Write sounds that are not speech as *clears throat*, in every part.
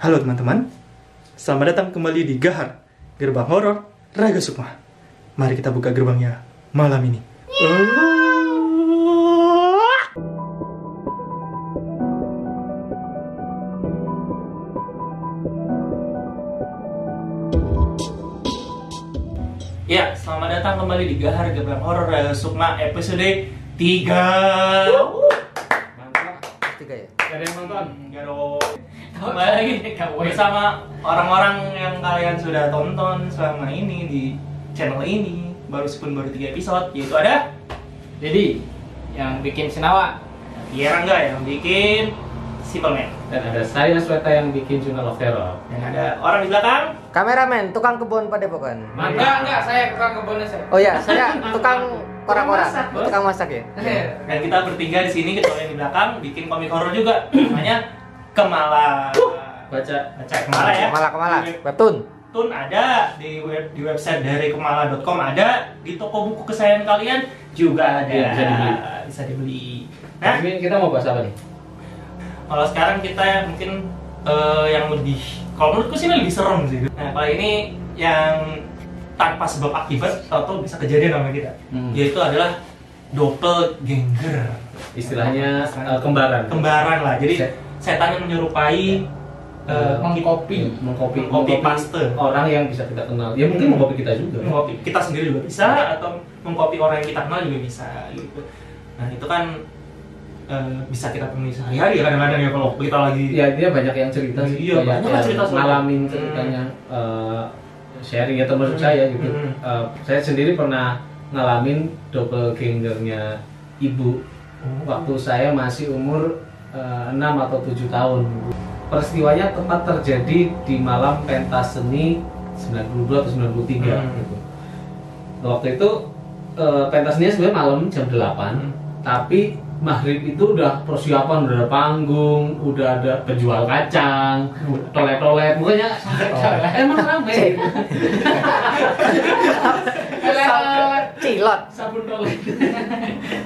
Halo teman-teman, selamat datang kembali di Gahar, Gerbang Horor Raga Sukma. Mari kita buka gerbangnya malam ini. Ya, selamat datang kembali di Gahar Gerbang Horor Sukma episode 3. Mantap. tiga ya Gak ada yang nonton? Enggak dong. Kembali lagi bersama orang-orang yang kalian sudah tonton selama ini di channel ini baru sepun baru tiga episode yaitu ada Jadi yang bikin Senawa. Tiara enggak yang bikin Simple Man dan ada saya Sweta yang bikin Journal of Terror. dan ada orang di belakang. Kameramen tukang kebun padepokan Enggak, enggak, saya tukang kebunnya saya. oh ya saya tukang Bos. tukang masak. Ya dan kita bertiga di sini kecuali yang di belakang bikin komik horor juga. Namanya Kemala. Baca baca Kemala ya. Kemala kemala. Webtoon. Webtoon ada di web di website dari kemala.com ada di toko buku kesayangan kalian juga ada. Iya, bisa dibeli. bisa dibeli. Nah, nah. Ini kita mau bahas apa nih? kalau sekarang kita mungkin eh, yang lebih kalau menurutku sih lebih serem sih. Nah kalau ini yang tanpa sebab akibat atau bisa kejadian sama kita. Hmm. yaitu adalah doppelganger Istilahnya eh, kembaran. kembaran lah. Jadi setan yang menyerupai eh, mengkopi, mengkopi, mengkopi paste. orang yang bisa kita kenal. Ya mungkin mengkopi kita juga. mengkopi kita sendiri juga bisa atau mengkopi orang yang kita kenal juga bisa gitu nah itu kan eh, bisa kita temui sehari-hari kadang-kadang ya kalau kita lagi Ya dia banyak yang cerita sih, Iya, banyak yang cerita ngalamin Hmm. ceritanya, eh, sharing ya termasuk Hmm. saya gitu. Hmm. Eh, saya sendiri pernah ngalamin doppelgangernya ibu Oh. waktu saya masih umur eh, 6 atau 7 tahun. Peristiwanya tepat terjadi di malam pentas seni 92 atau 93 Hmm. gitu. Waktu itu eh, pentas seni sebenarnya malam jam 8, Hmm. tapi maghrib itu udah persiapan, udah ada panggung, udah ada penjual kacang, tolet-tolet, pokoknya emang rame. *laughs* cilot sabun toilet *laughs*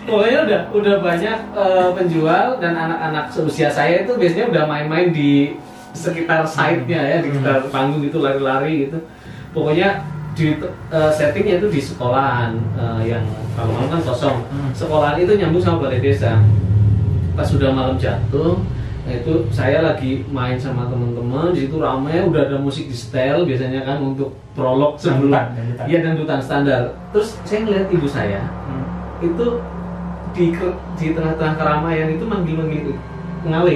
pokoknya udah udah banyak eh, penjual dan anak-anak seusia saya itu biasanya udah main-main di sekitar site-nya ya di sekitar panggung gitu lari-lari gitu. Pokoknya di eh, settingnya itu di sekolahan eh, yang kalau malam kan kosong. Hmm. sekolahan itu nyambung sama balai desa. Pas sudah malam jatuh nah itu saya lagi main sama teman-teman di situ ramai udah ada musik di setel biasanya kan untuk prolog sebelum iya dangdutan standar. Terus saya ngeliat ibu saya Hmm. itu di di tengah-tengah keramaian itu manggil-manggil ngawe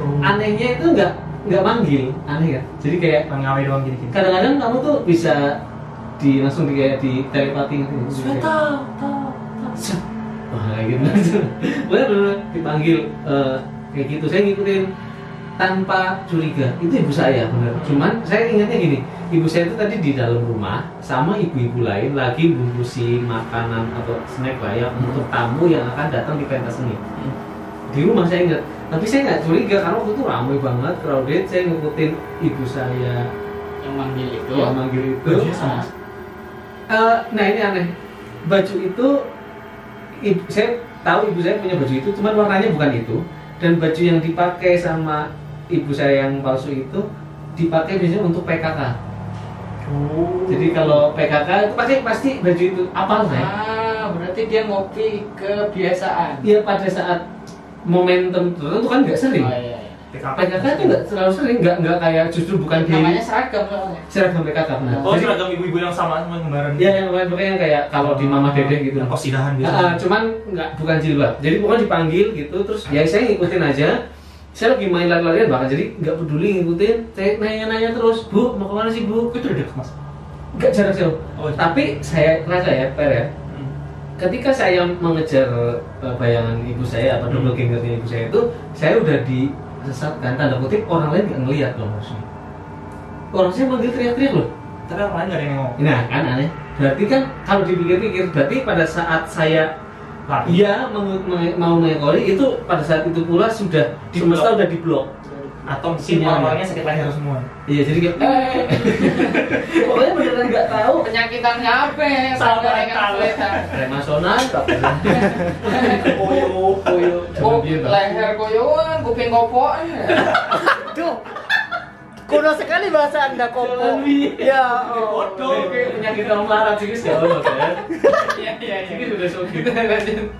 Oh. anehnya itu nggak nggak manggil. Aneh kan jadi kayak Pengawe doang gini gini kadang-kadang kamu tuh bisa di langsung di kayak di telepati gitu. Tahu tahu "Set." wah kayak gitu *laughs* bener bener. Dipanggil eh, kayak gitu. Saya ngikutin tanpa curiga. Itu ibu saya bener. Cuman saya ingatnya gini ibu saya itu tadi di dalam rumah sama ibu-ibu lain lagi bungkusi makanan atau snack lah ya untuk tamu yang akan datang di pentas seni di rumah saya ingat. Tapi saya nggak curiga karena waktu itu ramai banget crowded saya ngikutin ibu saya. Yang manggil itu? Yang manggil itu. Bajunya sama. Eh, nah ini aneh. Baju itu ibu, saya tahu ibu saya punya baju itu cuman warnanya bukan itu. Dan baju yang dipakai sama ibu saya yang palsu itu dipakai biasanya untuk PKK Oh. jadi kalau PKK itu pasti pasti baju itu apa saya ah berarti dia ngopi kebiasaan dia pada saat momentum tertentu kan nggak sering oh, iya, iya. PKK itu nggak terlalu sering nggak nggak kayak justru bukan di namanya seragam soalnya seragam PKK benar Oh, jadi seragam ibu-ibu yang sama sama kemarin. ya yang lain yang kayak kalau di Mama Dede gitu Yang kosidahan gitu. Ah, cuman nggak bukan jilbab. Jadi pokoknya dipanggil gitu terus ya saya ngikutin aja. Saya lagi main lari-larian bahkan jadi nggak peduli ngikutin. Saya nanya-nanya terus, Bu mau ke mana sih Bu? itu udah mas. Nggak jarak jauh. Oh, iya. Tapi saya rasa ya, Per ya. Hmm. Ketika saya mengejar eh, bayangan ibu saya atau Hmm. double gangernya ibu saya itu, saya udah disesatkan tanda kutip orang lain nggak ngelihat loh maksudnya. Orang saya manggil teriak-teriak loh. Tapi orang lain nggak ada yang ngomong. Nah kan aneh. Berarti kan kalau dipikir-pikir, berarti pada saat saya. Iya, mau, mengekori itu pada saat itu pula sudah Di semesta blok. udah di blok. Atau mungkin Sinyalnya. sakit leher semua. Iya, jadi kayak eh *laughs* pokoknya beneran nggak tahu. penyakitannya apa ya Sabar, Sampai dengan sabar. seleta. Remasonan, apa? Koyo. Koyo, Oh, leher koyoan kuping kopoan ya. *laughs* Aduh. Kuno sekali bahasa Anda kopo. Ya. oh. Bodoh. Kayak penyakit orang melarat sih kan? *laughs* Iya iya iya. sudah sogit.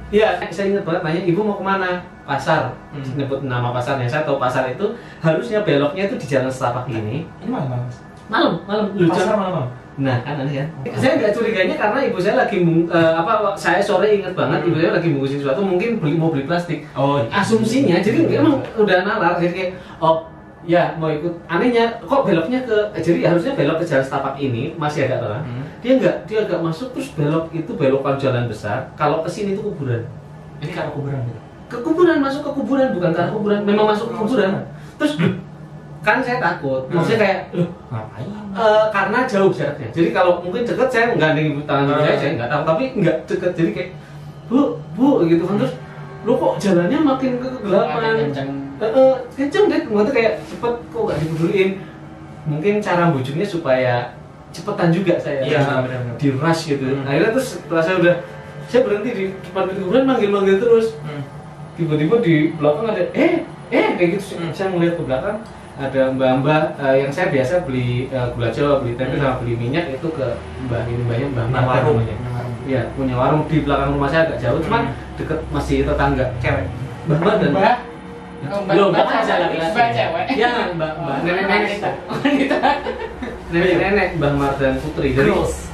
Iya, saya ingat banget nanya ibu mau ke mana? Pasar. Hmm. Nyebut nama pasarnya. Saya tahu pasar itu harusnya beloknya itu di jalan setapak ini. Ini mana mas? Malam, malam. Lu Pasar malam. Nah, kan aneh kan? Saya nggak curiganya karena ibu saya lagi mung- eh, apa saya sore ingat banget ibu saya lagi bungkusin sesuatu mungkin beli mau beli plastik. Oh. Asumsinya jadi emang udah nalar jadi kayak oh ya mau ikut anehnya kok beloknya ke eh, jadi harusnya belok ke jalan setapak ini masih agak terang. Hmm. Dia nggak dia agak masuk terus belok itu belokan jalan besar. Kalau ke sini itu kuburan. Ini karena kuburan gitu. Ke kuburan masuk ke kuburan bukan ke arah kuburan memang masuk ke kuburan. Terus kan saya takut. Maksudnya kayak loh Ngapain? Eh, karena jauh jaraknya. Jadi kalau mungkin deket saya menggandeng ibu tangan Ah. saya, saya nggak tahu. Tapi nggak deket. Jadi kayak bu, bu gitu kan terus lo kok jalannya makin ke kegelapan. Makin kenceng. Eh, eh, deh. Maksudnya kayak cepet kok nggak dipeduliin. Mungkin cara bujuknya supaya cepetan juga saya. Iya. Di rush gitu. Hmm. Akhirnya terus setelah saya udah saya berhenti di depan pintu kuburan manggil-manggil terus Hmm. tiba-tiba di belakang ada eh eh kayak gitu Hmm. saya melihat ke belakang ada mbak-mbak eh, yang saya biasa beli eh, gula jawa beli tempe Hmm. sama beli minyak itu ke mbak ini mbaknya mbak Punya warung. namanya Punya warung. Punya warung di belakang rumah saya agak jauh cuman Hmm. deket masih tetangga Cewek. mbak mbak dan Mbak. Oh, Belum, mbak mbak aja cewek. laki-laki. Mbak cewek. ya mbak mbak nenek nenek wanita. Nenek nenek mbak Marta dan Putri Girls.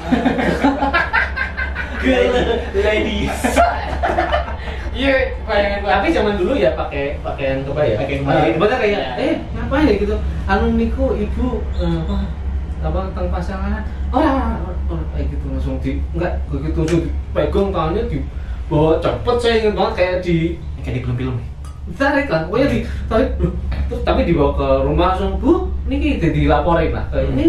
Girl *laughs* ladies. Iya, bayangan gua. tapi zaman dulu ya pakai pakaian kebaya Pakai kebaya. Eh, ibaratnya kayak Ya. eh ngapain ya gitu anu niku ibu eh, apa apa tentang pasangan oh, oh, kayak gitu langsung di enggak begitu langsung dipegang tangannya di bawa cepet saya ingat banget kayak di Kayak di film-film. Tarik lah. Pokoknya ditarik loh. terus tapi dibawa ke rumah langsung bu ini jadi dilaporin lah. Kayak Hmm. ini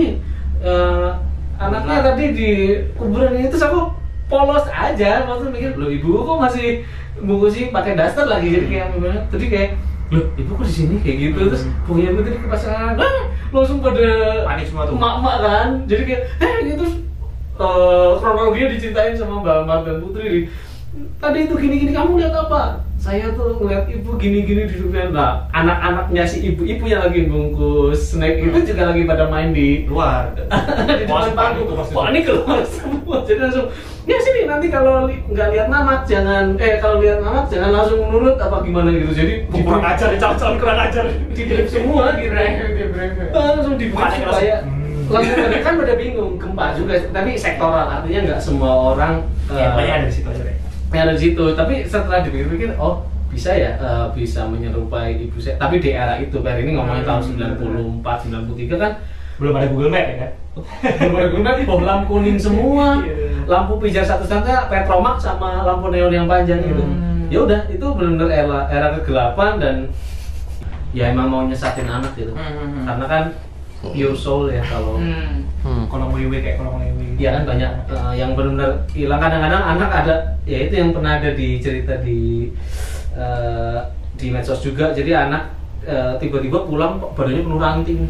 eh, anaknya tadi di kuburan ini. Terus aku polos aja maksudnya mikir loh ibu kok masih bungkusi pakai daster lagi? Jadi kayak gimana tadi kayak loh ibu kok di sini? Kayak gitu. Terus Hmm. punya ibu tadi ke pasangan ah, langsung pada Panik semua tuh. emak-emak kan. Jadi kayak eh gitu. Terus eh, kronologinya diceritain sama mbak Mar dan Putri tadi itu gini-gini kamu lihat apa saya tuh ngeliat ibu gini-gini di depan nah anak-anaknya si ibu-ibu yang lagi bungkus snack itu juga lagi pada main di Luar. *laughs* di Wah, depan panik panggung pasti. panik keluar semua jadi langsung ya sini nanti kalau li- nggak lihat namat jangan eh kalau lihat namat jangan langsung menurut apa gimana gitu jadi di Kurang ajar, calon-calon kurang ajar. di brief semua gitu Di. Ah, langsung di brief Panik supaya langsung. Hmm. langsung kan pada bingung gempa juga tapi sektoral artinya nggak semua orang Ya, eh, pokoknya ada di situ aja deh. Yang ada di situ tapi setelah dipikir-pikir oh bisa ya eh, bisa menyerupai ibu saya tapi di era itu kan ini ngomongin tahun Hmm. 94 93 kan Belum ada Google Map ya kan? berguna bohlam kuning semua *laughs* Iya. lampu pijar satu-satunya petromak sama lampu neon yang panjang itu Hmm. ya udah itu benar-benar era, era kegelapan dan ya emang mau nyesatin anak gitu Hmm. karena kan pure soul ya kalau Hmm. Hmm. Kolom WW kayak kolom WW. Iya kan banyak eh, yang benar-benar hilang kadang-kadang anak ada ya itu yang pernah ada di cerita di eh, di medsos juga jadi anak eh, tiba-tiba pulang badannya penuh ranting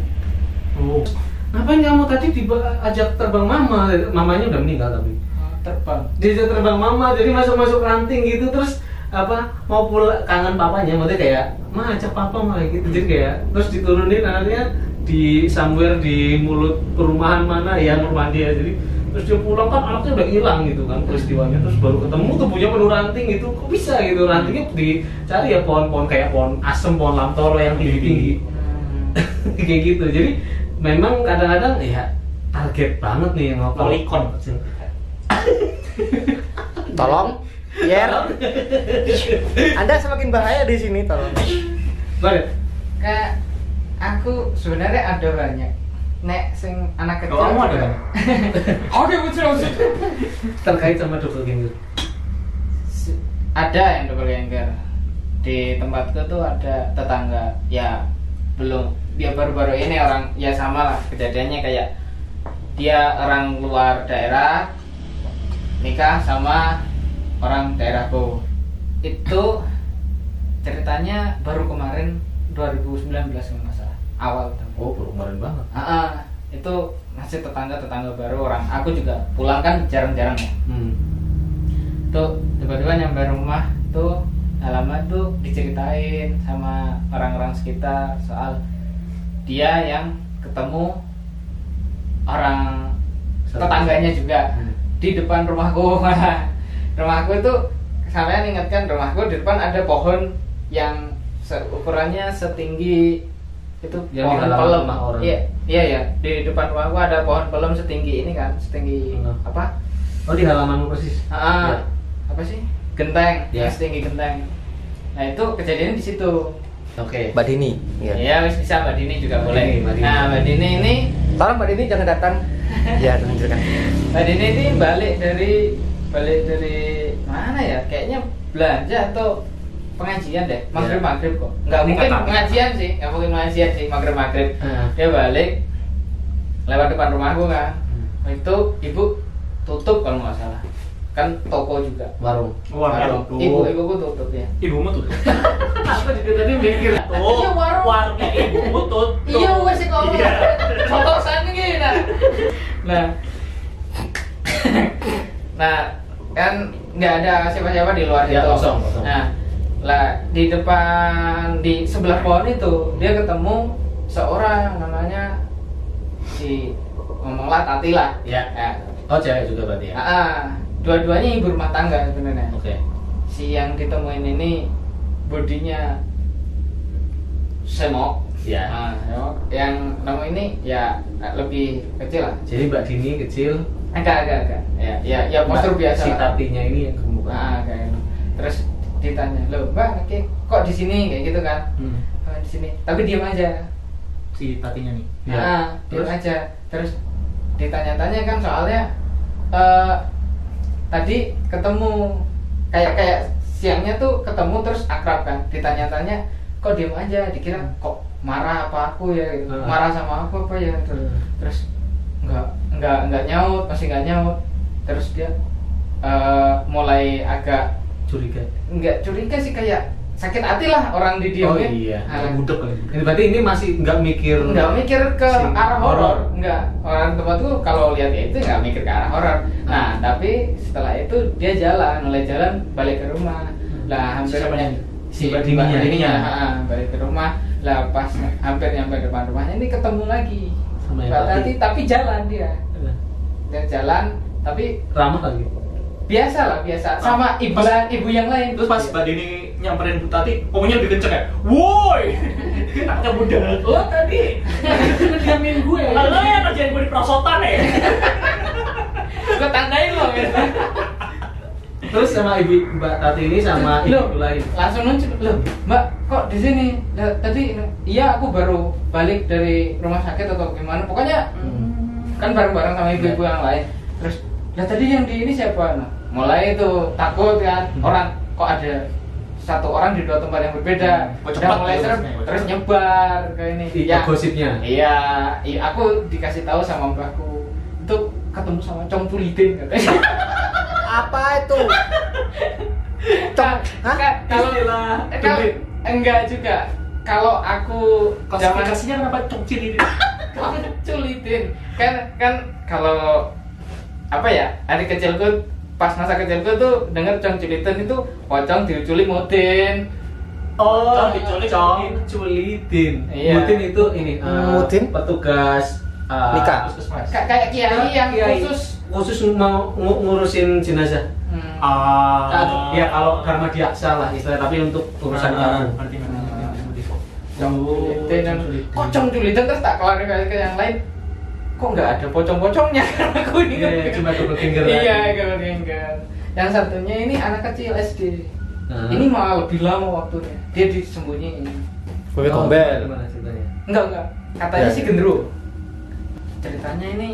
Oh. ngapain kamu tadi diajak terbang mama mamanya udah meninggal tapi Oh, Terbang. diajak terbang mama jadi masuk-masuk ranting gitu terus apa mau pulang kangen papanya maksudnya kayak ma ajak papa mah gitu jadi kayak terus diturunin anaknya di somewhere di mulut perumahan mana ya rumah dia jadi terus dia pulang kan anaknya udah hilang gitu kan peristiwanya terus baru ketemu tubuhnya penuh ranting gitu kok bisa gitu rantingnya dicari ya pohon-pohon kayak pohon asem pohon lamtoro yang tinggi-tinggi Hmm. *laughs* kayak gitu jadi memang kadang-kadang ya target banget nih yang Polikon. *laughs* Tolong. Yer. Anda semakin bahaya di sini, tolong. Boleh? Kayak aku sebenarnya ada banyak. Nek sing anak kecil. Oh, kamu ada banyak? Ada betul betul. terkait sama doppelganger Se- Ada yang doppelganger. Di tempatku tuh ada tetangga. Ya belum. Dia baru-baru ini orang ya sama lah kejadiannya kayak dia orang luar daerah nikah sama orang daerahku itu ceritanya baru kemarin 2019 kalau nggak salah awal. Oh baru kemarin banget. Ah, ah, itu masih tetangga tetangga baru orang aku juga pulang kan jarang-jarang ya. Hmm. tuh tiba-tiba nyampe rumah tuh alamat tuh diceritain sama orang-orang sekitar soal dia yang ketemu orang tetangganya juga Hmm. di depan rumahku. *laughs* Rumahku itu kalian ingatkan rumahku di depan ada pohon yang ukurannya setinggi itu Yang di pohon pelem orang. iya iya ya di depan rumahku ada pohon pelem setinggi ini kan setinggi Hmm. apa Oh di halamanmu persis. ah Ya. apa sih genteng Ya. setinggi genteng nah itu kejadian di situ Oke. Mbak Dini. Iya. ya wis bisa mbak Dini juga Mbak boleh Dini, Mbak Dini. nah mbak Dini ini Tolong Mbak Dini jangan datang. *laughs* Ya, tunjukkan. mbak Dini ini balik dari balik dari mana ya kayaknya belanja atau pengajian deh maghrib maghrib kok nggak mungkin pengajian sih nggak mungkin pengajian sih maghrib maghrib Ah. dia balik lewat depan rumahku kan Hmm. itu ibu tutup kalau nggak salah kan toko juga Warung. Warung. ibu ibuku tutup ya Ibumu tuh. *laughs* Apa di tadi mikir? Tuh, Iya, warung. warungnya ibumu tuh. iya wes sih kalau Iya. cocosan gini nah nah *laughs* nah kan nggak ada siapa-siapa di luar Ya, itu kosong, kosong. nah lah di depan di sebelah pohon itu dia ketemu seorang namanya si ngomonglah Tati lah Ya. ya. Oh cewek juga berarti ya. Ah, dua-duanya ibu rumah tangga sebenarnya Oke. si yang ditemuin ini bodinya semok Ya. Ah, semok. yang nemu ini ya lebih kecil lah Jadi Mbak Dini kecil. agak agak agak ya ya ya postur biasa Si tatinya ini yang gemuk. ah kayak terus ditanya lo mbak oke, kok di sini kayak gitu kan Hmm. "Ah, di sini tapi diam aja Si tatinya nih. Ya. ah diam Terus? aja terus ditanya-tanya kan soalnya eh tadi ketemu kayak kayak siangnya tuh ketemu terus akrab kan ditanya-tanya kok diam aja dikira kok marah apa aku ya gitu. Hmm. marah sama aku apa ya terus, Hmm. terus nggak nggak nggak nyaut masih nggak nyaut terus dia eh, mulai agak Curiga. nggak curiga sih kayak sakit hati lah orang didiemin Oh, iya. Nah, Budek kali. Ini berarti ini masih nggak mikir. nggak mikir ke Si arah horor nggak orang tempatku kalau lihat ya itu nggak mikir ke arah horor nah tapi setelah itu dia jalan mulai jalan balik ke rumah lah hampir Siapanya? si Dininya. Dininya, ha, ha, balik ke rumah lah pas hampir nyampe depan rumahnya ini ketemu lagi Sama yang. Tati tapi jalan dia dia jalan tapi Ramah kali. Biasa lah biasa sama ibu ibu yang lain Terus pas Mbak Dini nyamperin Bu Tati, pokoknya lebih kenceng ya. Woi! Anaknya muda. Lo tadi Diamin gue. Lo yang kerjain gue di perosotan ya? *laughs* gue tandain loh gitu. Terus sama ibu Mbak Tati ini sama Loh, ibu lain. langsung muncul loh mbak kok di sini tadi iya aku baru balik dari rumah sakit atau gimana pokoknya kan bareng-bareng sama ibu-ibu yang lain terus lah tadi yang di ini siapa nah, mulai itu takut kan Hmm. orang kok ada satu orang di dua tempat yang berbeda. Oh, udah mulai serem terus nyebar ke ini. Iya, gosipnya. iya iya aku dikasih tahu sama mbakku itu ketemu sama Cong katanya. *laughs* Apa itu? *laughs* Cong, kalau eh, kalau- enggak juga. Kalau aku Klasifikasinya kenapa congcil ini? culitin kan kan kalau apa ya hari kecilku pas masa kecilku tuh denger cong culitin itu pocong diculik mutin Oh, Cong diculik, Cong culitin. Iya. Mutin itu ini eh, Mutin? petugas eh, Nikah. Kayak kiai yang Kiai. khusus khusus mau ngu- ngurusin jenazah. Hmm. Ah. ya kalau karma diaksa lah istilah tapi untuk urusan ngerti, ngerti, ngerti. Cong Oh, kok cong culitin terus tak klarifikasi ke yang lain kok nggak ada pocong-pocongnya *laughs* aku ingat Iya, cuma double finger lah. iya double finger yang satunya ini anak kecil SD Nah. ini malah lebih lama waktunya dia disembunyiin Bebek Oh, gombel. Gimana ceritanya? enggak enggak katanya Ya. sih gendro ceritanya ini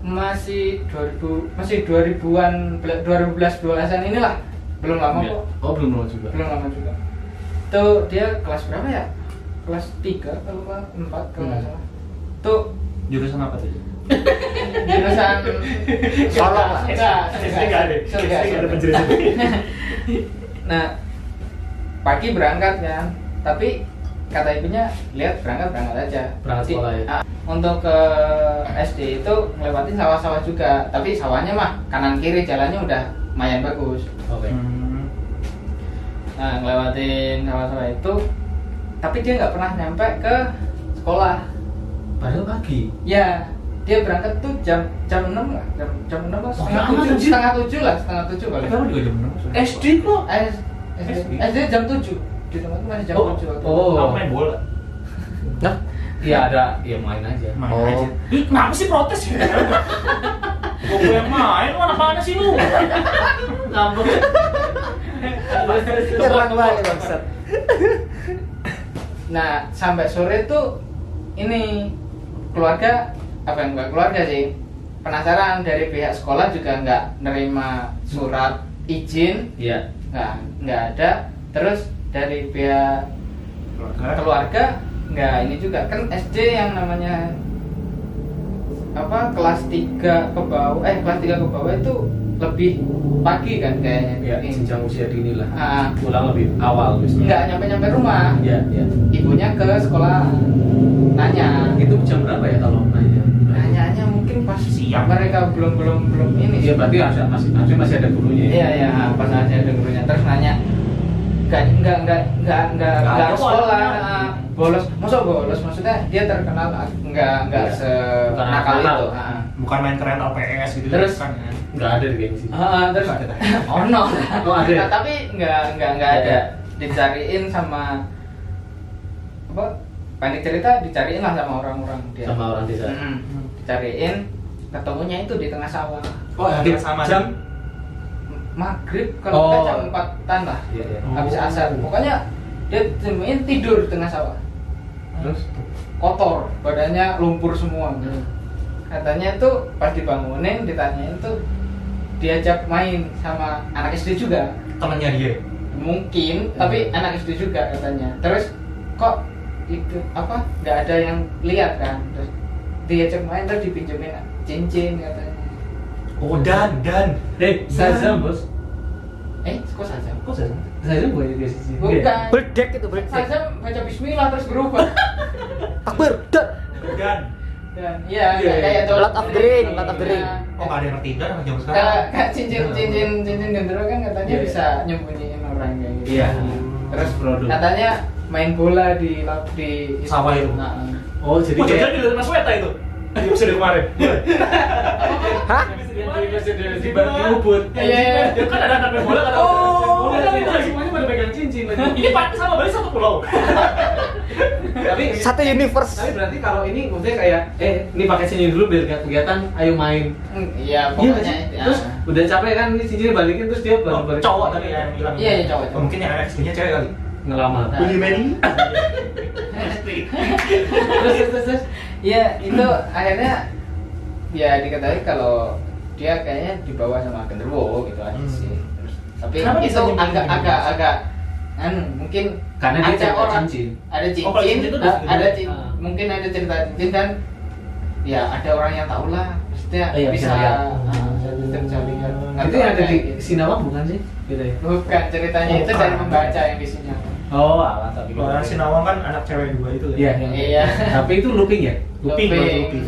masih 2000 masih 2000-an 2011 12-an inilah belum lama Iya. kok Oh, belum lama juga. belum lama juga tuh dia kelas berapa ya kelas 3 kalau nggak 4 kalau nggak Hmm. salah tuh Jurusan apa tuh? jurusan Solong lah. enggak SD nggak ada. surga, SD nggak ada penjelasan. nah pagi berangkat kan tapi kata ibunya lihat berangkat berangkat aja Berangkat sekolah ya? ah, untuk ke SD itu ngelewatin sawah-sawah juga tapi sawahnya mah kanan kiri jalannya udah lumayan bagus Oke. Hmm. nah ngelewatin sawah-sawah itu tapi dia nggak pernah nyampe ke sekolah Padahal pagi. Ya, dia berangkat tuh jam jam enam lah, jam jam enam lah, setengah tujuh, setengah tujuh lah, setengah tujuh kali. Kamu juga jam enam. SD kok. SD, SD. Jam tujuh di tempat itu masih jam Oh, tujuh oh. Kamu main bola. Nah, Iya ada, ya main aja. Main Oh. aja. Ih, kenapa sih protes *laughs* ya? Gue yang main, lu anak mana sih lu? Ngambek. *laughs* nyerang balik bangsat. Nah, sampai sore tuh ini keluarga apa yang enggak keluarga sih penasaran dari pihak sekolah juga nggak nerima surat izin Iya. nggak nggak ada terus dari pihak keluarga nggak ini juga kan SD yang namanya apa kelas 3 ke bawah eh kelas 3 ke bawah itu lebih pagi kan kayaknya Ya, Ini. jenjang usia dini lah. Ah. Pulang lebih awal biasanya. nggak nyampe nyampe rumah Iya, iya. ibunya ke sekolah nanya Itu jam berapa ya kalau nanya? nanyanya mungkin pas Siang. mereka belum belum belum ini Iya, berarti harusnya masih harusnya masih ada gurunya. ya? iya iya pas aja ada gurunya terus nanya nggak nggak nggak nggak nggak Nggak nggak ada ke sekolah orangnya. ah, bolos masa bolos maksudnya dia terkenal ah, nggak nggak Iya. se nakal itu ah. Bukan main keren LPS gitu. Terus? kan ya. Nggak ada di gengsi. Ah, ah, terus ada. *laughs* oh no Oh, ada. Nah, tapi nggak nggak nggak Iya, ada iya. dicariin sama apa panik cerita dicariin lah sama orang-orang dia Sama orang desa. Mm, dicariin ketemunya itu di tengah sawah Oh, ya, Di- sama jam? maghrib kalau Oh. nggak jam empatan lah Iya, iya. habis asar pokoknya dia temuin tidur di tengah sawah Terus? kotor badannya lumpur semua katanya tuh pas dibangunin ditanyain tuh diajak main sama anak SD juga Temennya dia. mungkin tapi Hmm. anak SD juga katanya terus kok itu apa nggak ada yang lihat kan terus diajak main terus dipinjemin cincin katanya Oh, dan dan. Eh, Shazam, Bos. eh kok saja Kok saya? Shazam bukan dia sih. bukan Berdek itu berdek. saja baca Bismillah terus berubah *laughs* Akbar, dak. Dan. dan iya Iya, kayak kayak iya. Dol- Lot of the ring, lot of. Iya. Oh, nggak ada yang ngerti dan Kayak sekarang. kayak cincin cincin cincin gendero kan katanya Iya, iya. bisa nyembunyiin orang kayak gitu. Iya. Terus Produk. katanya main bola di di Sawah itu. Nah, Oh, jadi Oh, kayak jajan di Mas Weta itu. *laughs* Di episode kemarin. Hah? di episode di Ubud. Iya, iya. Ya kan ada anak main bola kan. Oh, iya, iya. semuanya pada pegang cincin. *laughs* Ini Pak sama Bali satu pulau. Tapi *laughs* Satu universe. Tapi berarti kalau ini maksudnya kayak eh ini pakai cincin dulu biar gak kegiatan, ayo main. Hmm, Iya, Iya pokoknya ya. Terus udah capek kan ini cincinnya balikin terus dia baru balik. cowok tadi ya yang bilang. Iya, iya, cowok. Mungkin yang SD-nya cewek kali. Ngelamar. Nah. Willy Manny. terus terus terus. Iya, itu akhirnya ya diketahui kalau dia kayaknya dibawa sama genderuwo gitu aja Hmm. sih. Terus, tapi Kenapa itu agak agak agak anu mungkin Karena dia ada orang cincin. ada cincin, Oh, cincin itu udah a- ada sendiri. cin, Ah. mungkin ada cerita cincin dan ya ada orang yang tahu lah, maksudnya Oh, iya, bisa lihat. ah, lihat. Nggak Itu yang ada di gitu. Sinawang bukan sih? Gitu ya. Bukan ceritanya Oh, itu dari membaca yang di sini. Oh, alah tapi Kalau Sinawang kan anak cewek dua itu. kan? Iya, Iya. Tapi itu looping ya? Looping, Looping. looping.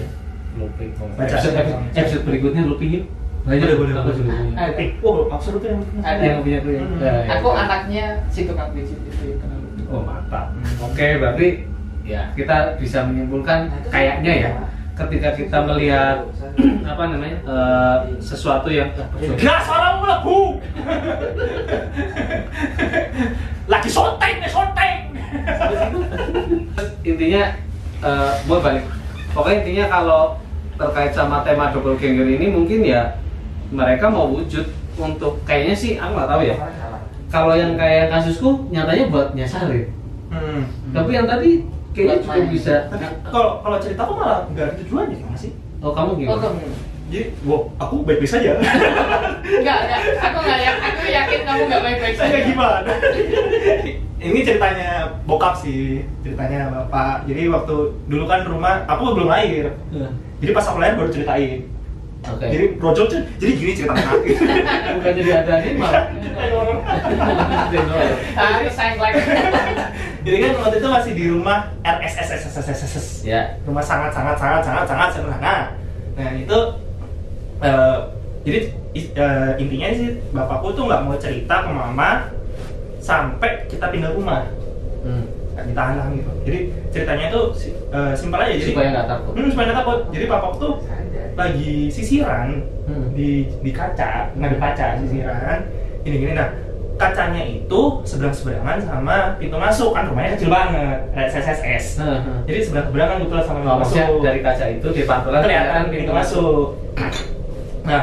Looping. Baca. Episode, episode, episode berikutnya looping yuk. Boleh, boleh, Aku boleh. juga punya. Ada. Eh, oh, maksud itu yang Ada. Yang punya tuh ya. Hmm. Ya, ya. Aku anaknya si tukang pijit itu ya, kenal. Oh mantap. Oke berarti ya kita bisa menyimpulkan kayaknya ya ketika kita melihat *clears throat* apa namanya eh, sesuatu yang Gas orang melebu. *laughs* Lagi sonteng nih sonteng. *laughs* intinya eh mau balik pokoknya intinya kalau terkait sama tema double ganger ini mungkin ya mereka mau wujud untuk kayaknya sih aku nggak tahu ya kalau yang kayak kasusku nyatanya buat nyasarin Hmm. tapi yang tadi kayaknya main. bisa Tapi kalau kalau cerita aku malah nggak ada tujuannya nggak sih? oh kamu Oh, gimana kamu. Jadi, wow, aku baik-baik saja. Enggak, enggak. Aku enggak yakin. Aku yakin kamu enggak baik-baik saja. Saya gimana? Ini ceritanya bokap sih, ceritanya bapak. Jadi waktu dulu kan rumah, aku belum lahir. Eh, Jadi pas aku lahir baru ceritain. oke Jadi brojol tuh, jadi gini ceritanya aku. *laughs* bukan jadi ada ini malah Harus sayang lagi. *laughs* jadi kan waktu itu masih di rumah RSSSSSSS. ya rumah sangat sangat sangat sangat sangat sederhana. Nah itu eh, jadi eh, intinya sih bapakku tuh nggak mau cerita ke mama sampai kita pindah rumah. hmm. nggak ditahan gitu jadi ceritanya itu eh, simpel aja jadi supaya nggak takut Hmm, supaya nggak takut. Jadi papa tuh lagi sisiran Hmm. di di kaca, ngadep kaca sisiran. Gini gini nah kacanya itu seberang seberangan sama pintu masuk kan rumahnya kecil banget kayak SSS. Heeh, heeh. Jadi seberang seberangan gitu sama pintu Oh, masuk. dari kaca itu di pantulan kelihatan pintu masuk. Nah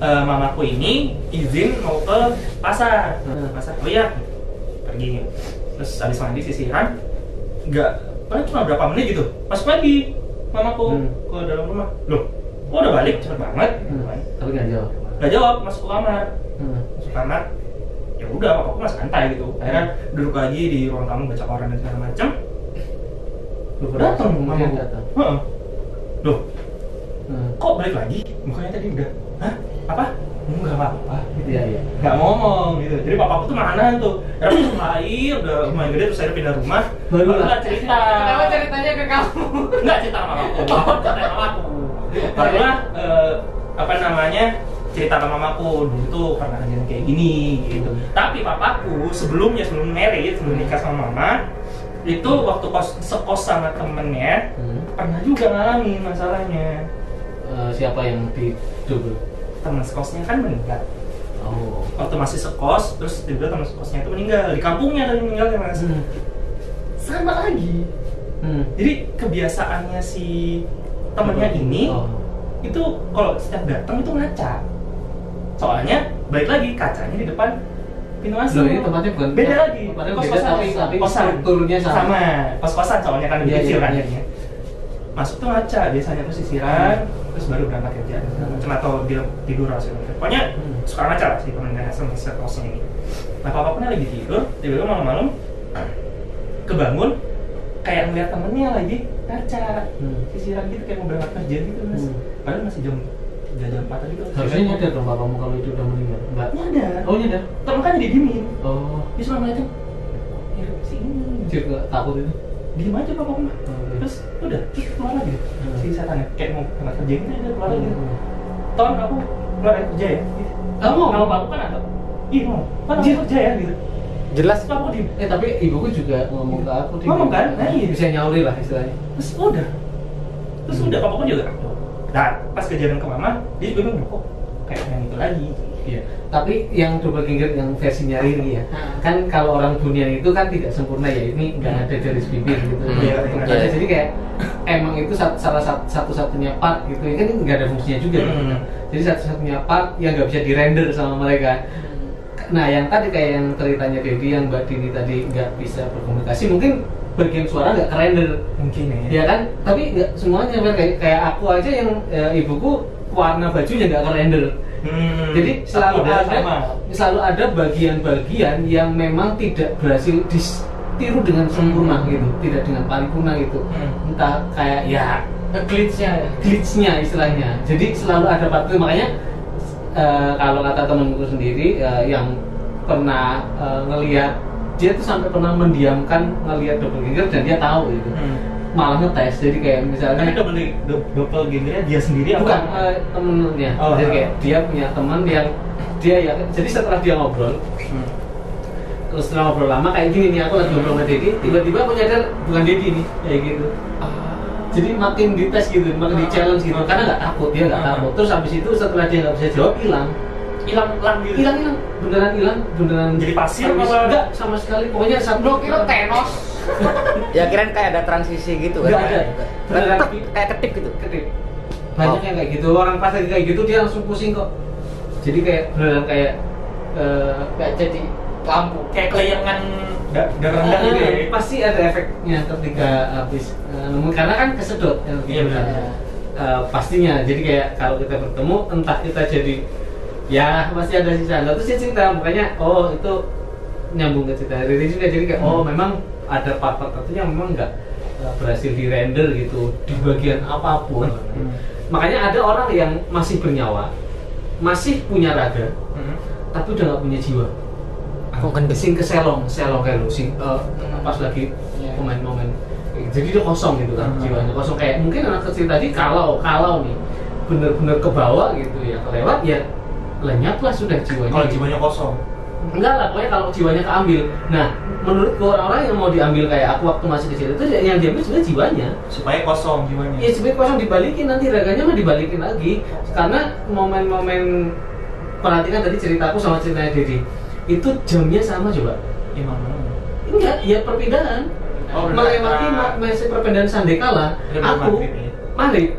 eh, mamaku ini izin mau ke pasar. Pasar oh iya pergi. Terus habis mandi sisiran nggak paling cuma berapa menit gitu masuk lagi mamaku Hmm. ke dalam rumah loh kok udah balik cepet banget Hmm, tapi nggak jawab nggak jawab masuk ke kamar Hmm. masuk kamar ya udah papaku masih santai gitu. Akhirnya duduk lagi di ruang tamu baca koran dan segala macam Beberapa datang mamaku datang Heeh. loh Hmm. kok balik lagi? Mukanya tadi udah. Hah? Apa? Enggak apa-apa. Gitu iya iya. Nggak ngomong gitu. Jadi papaku tuh mana tuh? Akhirnya masuk air udah lumayan gede terus akhirnya pindah rumah. Baru lah. cerita. Kenapa ceritanya ke kamu? Enggak cerita sama aku. *laughs* cerita sama aku. Barulah eh, apa namanya cerita sama mamaku dulu tuh pernah kejadian kayak gini gitu. Tapi papaku sebelumnya sebelum married sebelum nikah sama mama itu waktu kos sekos sama temennya Hmm. pernah juga ngalamin masalahnya Eh, siapa yang di double teman sekosnya kan meninggal oh waktu masih sekos terus tiba-tiba teman sekosnya itu meninggal di kampungnya tadi meninggal ya mas Hmm. sama lagi Hmm. jadi kebiasaannya si temennya ini Oh. itu kalau setiap datang itu ngaca soalnya balik lagi kacanya di depan pintu masuk. Loh, ini tempatnya bukan beda lagi. tempatnya kos beda, kosan tapi- tapi kosan. strukturnya sama. kos kosan soalnya kan lebih Iya, kecil iya, kan iya. jadinya. Masuk tuh ngaca biasanya tuh sisiran terus baru berangkat kerja. Segala macam atau dia tidur segala macam pokoknya Hmm. suka ngaca lah si temennya sama si kosnya ini. Nah papa pernah lagi tidur tiba-tiba malam-malam kebangun kayak ngeliat temennya lagi ngaca. Hmm. sisiran gitu kayak mau berangkat kerja gitu mas. Hmm. padahal masih jam jam jam empat tadi tuh harusnya nyadar dong bapakmu kalau itu udah meninggal. Enggak nyadar? Oh nyadar? Temen kan jadi diemin oh. Dia cuma ngeliatin mirip si ini. Nggak takut itu? Diem aja papa mah Oke. terus udah terus keluar lagi? Hmm. si setannya kayak mau berangkat kerja gitu dia keluar lagi Hmm. ton aku keluar dari kerja ya Kamu? kalau aku kan ada? Iya mau. Kan aku kerja ya gitu. Jelas. Terus aku di eh tapi ibuku juga ngomong ke aku dia Ngomong kan? Nah, iya. bisa nyauri lah istilahnya. Terus udah. Terus udah papaku juga nah pas kejadian ke mama dia juga bilang kok kayak yang itu lagi Iya. Tapi yang doppelganger yang versinya Riri ya, Hmm. kan kalau orang dunia itu kan tidak sempurna ya. Ini nggak ada garis bibir gitu. Hmm. Iya, Iya, Jadi-. Jadi kayak emang itu salah sat- satu-satunya part gitu ya kan ini nggak ada fungsinya juga. Hmm. gitu. Jadi satu-satunya part yang nggak bisa dirender sama mereka. Nah yang tadi kayak yang ceritanya Dedi yang Mbak Dini tadi nggak bisa berkomunikasi mungkin bagian suara nggak kerender mungkin ya ya kan tapi nggak semuanya kayak kayak aku aja yang eh, ibuku warna bajunya nggak kerender Hmm, jadi selalu ada sama. selalu ada bagian-bagian yang memang tidak berhasil ditiru dengan sempurna gitu, tidak dengan paripurna gitu. Hmm. Entah kayak ya glitchnya ya glitchnya istilahnya. Jadi selalu ada itu makanya eh, kalau kata temanku sendiri eh, yang pernah eh, ngelihat dia tuh sampai pernah mendiamkan ngelihat doppelganger dan dia tahu gitu. Hmm. Malah ngetes jadi kayak misalnya Tapi double do- double gendernya dia sendiri apa? bukan eh, temennya Oh, jadi oh. kayak dia punya teman yang dia ya jadi setelah dia ngobrol Hmm. terus setelah ngobrol lama kayak gini nih aku lagi ngobrol sama Dedi tiba-tiba aku nyadar bukan Dedi nih kayak gitu jadi makin dites gitu makin di challenge gitu karena nggak takut dia nggak Ah. takut terus habis itu setelah dia nggak bisa jawab hilang hilang hilang gitu. hilang hilang beneran hilang beneran Jadi pasir apa? enggak sama sekali pokoknya satu lo kira Thanos *laughs* ya kirain kayak ada transisi gitu kan ada. Beneran. Kayak ketip gitu kedip banyak Oh. yang kayak gitu orang pas lagi kayak gitu dia langsung pusing kok jadi kayak beneran kayak eh, nggak jadi lampu kayak kelayangan da- darah rendah gitu ya. Pasti ada efeknya ketika habis nemu karena kan kesedot energi Iya, benar. benar. Eh, pastinya jadi kayak kalau kita bertemu entah kita jadi ya pasti ada sisa Nah, terus dia cerita makanya oh itu nyambung ke cerita Riri juga jadi kayak oh memang ada part-part tertentu yang memang nggak eh, berhasil di render gitu di bagian apa pun Hmm. makanya ada orang yang masih bernyawa masih punya raga Hmm. tapi udah nggak punya jiwa kok kan sing keselong selong kayak lu sing eh, pas lagi Iya. momen-momen jadi dia kosong gitu kan Hmm. jiwanya kosong kayak mungkin anak kecil tadi kalau kalau nih bener-bener ke bawah gitu ya kelewat ya lenyap lah sudah jiwanya Kalau jiwanya kosong. enggak lah pokoknya kalau jiwanya keambil. Nah menurutku orang-orang yang mau diambil kayak aku waktu masih kecil itu yang diambil sebenarnya jiwanya. Supaya kosong jiwanya. Ya sebenarnya kosong dibalikin. Nanti raganya mah dibalikin lagi. Karena momen-momen perhatikan tadi ceritaku sama ceritanya Dedi itu jamnya sama coba. Gimana? Enggak ya perpindahan. Oh, melewati benar. ma- masa perpindahan Sandekala aku. Malik.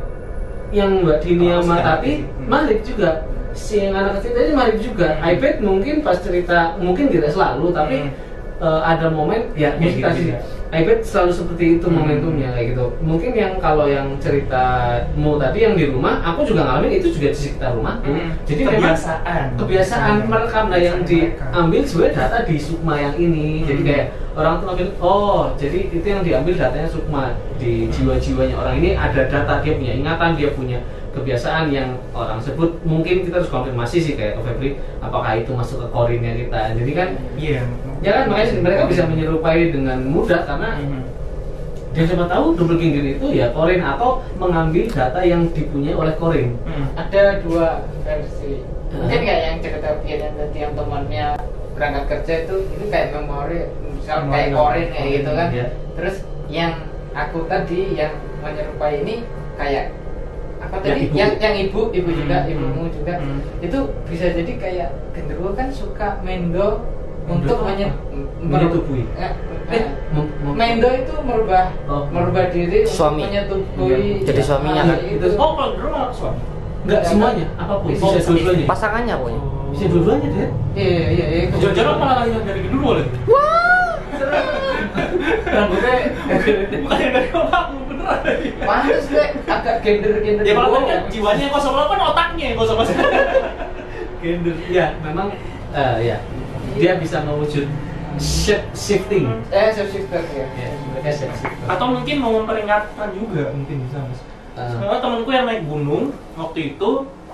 Yang Mbak Dini Oh, sama. Tati. Hmm. Malik juga si yang anak kecil tadi Malik juga Hmm. iPad mungkin pas cerita mungkin tidak selalu tapi Hmm. eh, ada momen ya Ya, mesti gitu, iPad selalu seperti itu Hmm. momentumnya kayak gitu mungkin yang kalau yang ceritamu tadi yang di rumah aku juga ngalamin itu juga di sekitar rumahku Hmm. jadi memang kebiasaan kebiasaan merekam nah yang diambil sebenarnya data di Sukma yang ini jadi Hmm. kayak orang tuh ngambil oh jadi itu yang diambil datanya Sukma di jiwa-jiwanya orang ini ada data dia punya ingatan dia punya kebiasaan yang orang sebut mungkin kita harus konfirmasi sih kayak ke Febri apakah itu masuk ke korinnya kita jadi kan iya ya kan makanya mereka bisa menyerupai dengan mudah karena Mhm. dan siapa tahu double ginger itu ya korin atau mengambil data yang dipunyai oleh korin Mhm. ada dua versi mungkin kayak yang cerita Pian yang tadi yang temannya berangkat kerja itu itu kayak memori misal kayak Memori. korin kayak gitu kan Iya. terus yang aku tadi yang menyerupai ini kayak apa Yang tadi ibu. yang yang ibu ibu juga Hmm. ibumu juga Hmm. itu bisa jadi kayak genderuwo kan suka mendo untuk menye Menyetubui. eh, Eh, eh, mendo itu merubah Oh. merubah diri Suami. menyetubui Iya, jadi suaminya Ah, kan? itu. Oh kalau malah suami Enggak Ya, semuanya, apa pun. Bisa dua-duanya. pasangannya pokoknya Bisa dua-duanya, deh. iya iya iya jangan-jangan malah lagi dari dulu lagi Rambutnya *laughs* bukannya dari kamu beneran lagi Pantes deh, agak gender-gender ya kalau kan jiwanya yang kosong kan otaknya yang kosong kosong gender. Ya, memang eh, ya. Dia bisa mewujud shape shifting. Eh, shift shifter ya. Ya, mereka shape shifting. atau mungkin mau memperingatkan juga mungkin bisa mas Eh, Soalnya temenku yang naik gunung waktu itu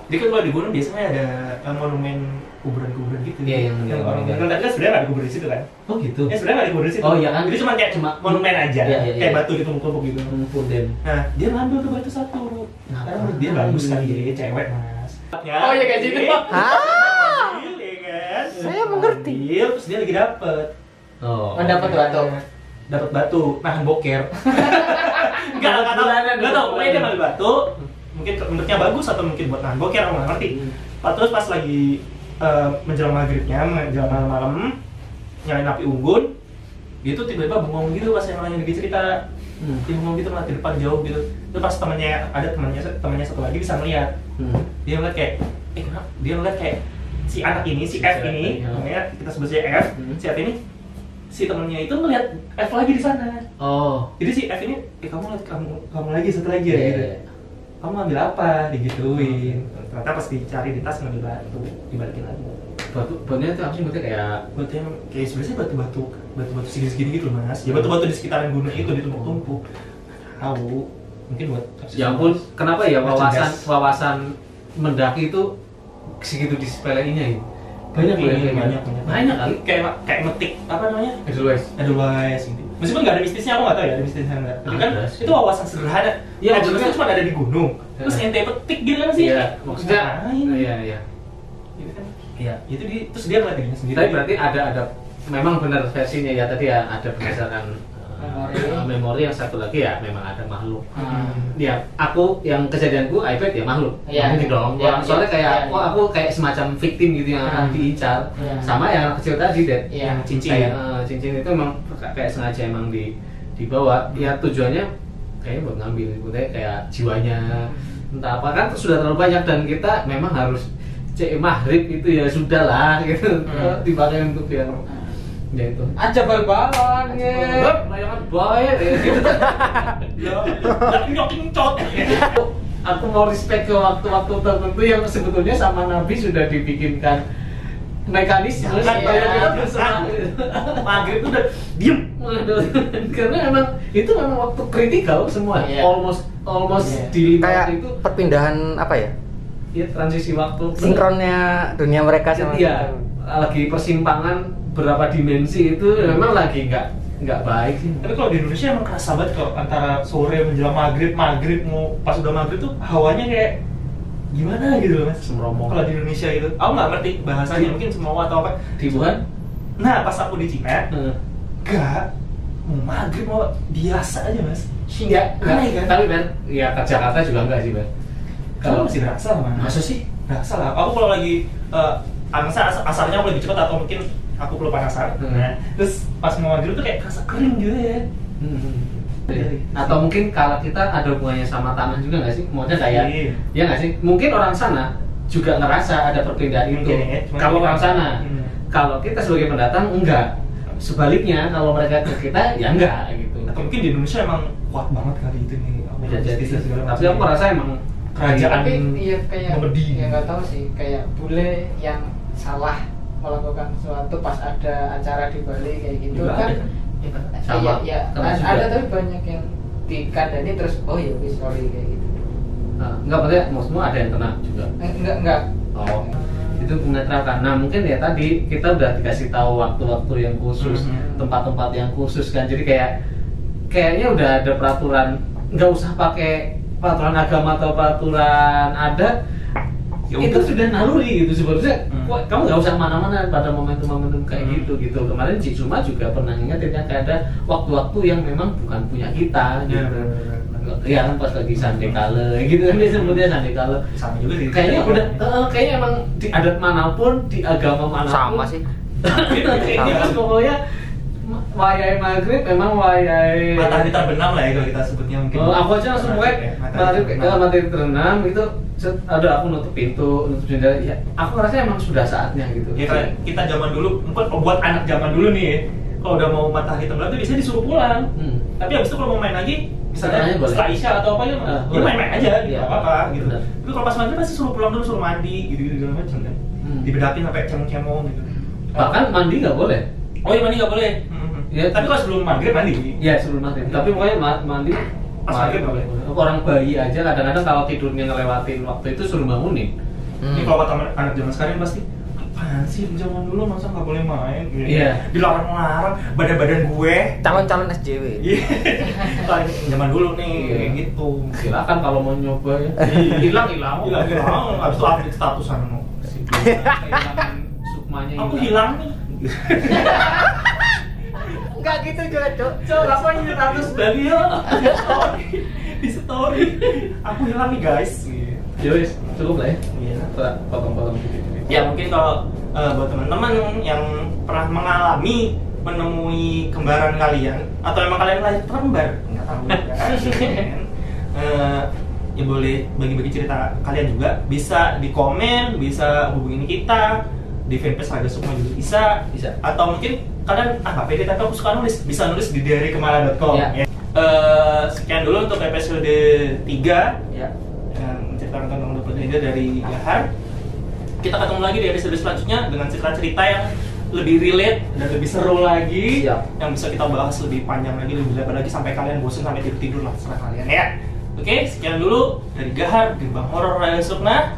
dia kan kalau di gunung biasanya ada eh, monumen kuburan-kuburan gitu Iya, yang meninggal. orang tapi kan sebenarnya nggak ada kubur di situ kan Oh gitu. ya sebenarnya nggak ada kubur di situ Oh, iya kan? jadi cuma kayak Cuma- monumen aja Iya, iya, kayak iya. batu ditumpuk-tumpuk gitu Punden. nah dia ngambil tuh batu satu Nah, karena menurut dia bagus kali ya dia cewek mas Oh, iya, kayak gitu. ah Ambil, ya kan Saya mengerti. Ambil, terus dia lagi dapet Oh. Mendapat batu. dapat batu nahan boker *laughs* nggak nggak tahu Bulanan, nggak tahu pokoknya dia ngambil batu mungkin menurutnya bagus atau mungkin buat boker aku nggak ngerti Hmm. Pak terus pas lagi eh, menjelang maghribnya menjelang malam-malam nyalain api unggun dia tuh tiba-tiba bengong gitu pas yang lagi cerita Hmm. dia bengong gitu di depan jauh gitu terus pas temannya ada temannya temannya satu lagi bisa ngeliat Hmm. dia ngeliat kayak eh kenapa dia ngeliat kayak si anak ini si Si F ini ya. namanya kita sebut saja F Hmm. si F ini si temennya itu ngeliat F lagi di sana Oh. jadi si F ini eh kamu ngeliat kamu kamu lagi satu lagi ya Iya, gitu iya. Kamu ambil apa? Digituin. Ternyata pas dicari di tas ngambil batu dibalikin lagi. Batu, batunya itu apa sih? Maksudnya kayak batu yang kayak sebenarnya batu-batu batu-batu segini-segini gitu loh mas. Ya batu-batu di sekitaran gunung itu ditumpuk-tumpuk tahu. Mungkin buat Ya ampun, kenapa ya wawasan wawasan mendaki itu segitu disepeleinnya ya? Banyak loh yang kayak gitu. banyak banyak. Banyak kali. kayak kayak metik apa namanya? Edelweiss. Edelweiss gitu. Meskipun nggak ada mistisnya, aku nggak tahu ya ada mistisnya nggak. Tapi kan sih. itu wawasan sederhana. Iya, Edelweiss maksudnya- itu cuma ada di gunung. Terus Iya. ente petik gitu kan sih? Iya, maksudnya Ngapain? iya iya. Gitu kan. Iya. Itu di, terus dia ngeliat dirinya sendiri. Tapi berarti ada ada memang benar versinya ya tadi ya ada berdasarkan Memori. uh, memori yang satu lagi ya memang ada makhluk. Hmm. Ya, aku yang kejadianku iPad ya makhluk. Iya. Mungkin dong. Iya, Orang- Soalnya iya, kayak iya, kok iya. aku kayak semacam victim gitu yang akan Hmm. diincar. Iya. Sama yang kecil tadi, Dad. Iya. Yang Cincin. Kayak, eh, cincin itu emang kayak sengaja emang di dibawa. Ya tujuannya kayaknya buat ngambil gitu kayak jiwanya entah apa kan sudah terlalu banyak dan kita memang harus cek maghrib itu ya sudah lah gitu Hmm. dipakai untuk yang ya itu Aja bal-balan ya. layangan baik ya aku mau respect ke waktu-waktu tertentu yang sebetulnya sama Nabi sudah dibikinkan mekanisme Jangan supaya bayangin kita itu, bisa Sang. Maghrib tuh udah diem. *laughs* karena emang itu memang waktu kritikal semua Iya. almost almost Iya. di kayak itu perpindahan apa ya ya transisi waktu sinkronnya dunia mereka sama iya lagi persimpangan berapa dimensi itu memang lagi nggak nggak baik sih. Tapi kalau di Indonesia emang kerasa banget kalau antara sore menjelang maghrib, maghrib mau pas udah maghrib tuh hawanya kayak gimana gitu loh mas? Semromo. kalau di Indonesia gitu aku nggak ngerti bahasanya mungkin semua atau apa. Di Wuhan nah pas aku di Cina eh, enggak mau maghrib mau biasa aja mas. Enggak, Aneh kan? tapi Ben ya ke Jakarta juga enggak sih Ben? Kalau masih berasa mas? Masa sih? Berasa lah. Aku kalau lagi uh, angsa as- asarnya aku lebih cepat atau mungkin aku pelupa asar Hmm. nah, terus pas mau maghrib tuh kayak kerasa kering gitu ya Hmm. Atau mungkin kalau kita ada hubungannya sama tanah juga nggak sih? Maksudnya kayak, Iya. ya nggak sih? Mungkin orang sana juga ngerasa ada perbedaan itu. Ya, Kalau orang sana, Hmm. kalau kita sebagai pendatang enggak. Sebaliknya kalau mereka ke kita ya enggak gitu. atau mungkin di Indonesia emang kuat banget kali itu nih Bisa jadi. Tapi aku rasa emang Kerajaan tapi iya kayak ya nggak tahu sih kayak bule yang salah melakukan sesuatu pas ada acara di Bali kayak gitu Juga kan ada. ya, Sama, ya, ya, ada, ada tapi banyak yang dikandani terus oh ya wis sorry kayak gitu Nah, enggak maksudnya maksudmu ada yang kena juga. Enggak enggak Oh, itu menetralkan. Nah, mungkin ya tadi kita udah dikasih tahu waktu-waktu yang khusus, Mhm. tempat-tempat yang khusus kan. Jadi kayak kayaknya udah ada peraturan, nggak usah pakai peraturan agama atau peraturan adat. Ya itu udah. sudah naluri gitu sebenarnya. Hmm. Kamu nggak usah mana-mana pada momentum-momentum kayak Hmm. gitu gitu. Kemarin Cik Suma juga pernah ngingetin kan kayak ada waktu-waktu yang memang bukan punya kita Ya, gitu. benar, benar, benar. Ya kan pas lagi sandekale *laughs* gitu kan dia sebutnya sandekale sama juga sih kayaknya udah eh, kayaknya emang di adat mana pun di agama mana pun sama sih *laughs* kayaknya kan pokoknya wayai maghrib memang wayai matahari terbenam lah ya kalau kita sebutnya mungkin. Oh, aku aja langsung Ya, matahari kalau matahari terbenam itu set- ada aku nutup pintu nutup jendela. Ya aku ngerasa emang sudah saatnya gitu. Ya kayak kita zaman dulu mungkin buat anak zaman dulu nih ya, kalau udah mau matahari terbenam tuh biasanya disuruh pulang. Hmm. tapi abis itu kalau mau main lagi misalnya setelah isya atau apa ya, Ah, ya main-main aja gitu Iya. apa apa gitu. Benar. tapi kalau pas maghrib pasti suruh pulang dulu suruh mandi gitu gitu segala macam kan. Hmm. dibedakin sampai cemong-cemong gitu. Bahkan mandi nggak boleh. Oh iya mandi nggak boleh. Hmm. Ya. tapi kalau sebelum maghrib mandi ya sebelum maghrib tapi pokoknya ma- mandi Pas maghrib nggak boleh. orang bayi aja kadang-kadang kalau tidurnya ngelewatin waktu itu suruh bangunin ini kalau kata anak zaman sekarang pasti apaan sih zaman dulu masa nggak boleh main Gitu. Iya. dilarang-larang badan-badan gue calon-calon SJW Iya. *laughs* Kalau zaman dulu nih Iya. kayak gitu. silakan kalau mau nyoba ya hilang hilang Hilang hilang. Abis itu update statusan mau. Sukmanya Aku hilang nih. *laughs* enggak gitu juga cok Cok, apa ini status dari ya? Di story. Di story. Aku hilang nih guys. ya wis cukup lah ya Iya. Kita potong-potong dikit-dikit Ya mungkin kalau eh, buat teman-teman yang pernah mengalami menemui kembaran kalian atau emang kalian lahir terkembar nggak tahu kan. *laughs* Eh, ya boleh bagi-bagi cerita kalian juga bisa di komen bisa hubungin kita di fanpage Raga Sukma juga bisa Bisa. atau mungkin kalian ah nggak pede tapi aku suka nulis bisa nulis di diarykemala.com Ya. ya. Eh, sekian dulu untuk episode 3 ya yang menceritakan tentang 23 dari Gahar. Kita ketemu lagi di episode selanjutnya dengan cerita-cerita yang lebih relate dan lebih seru lagi Siap. yang bisa kita bahas lebih panjang lagi lebih lebar lagi sampai kalian bosan sampai tidur tidur lah serah kalian ya oke sekian dulu dari Gahar gerbang horor Raya Sukna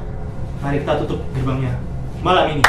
mari kita tutup gerbangnya malam ini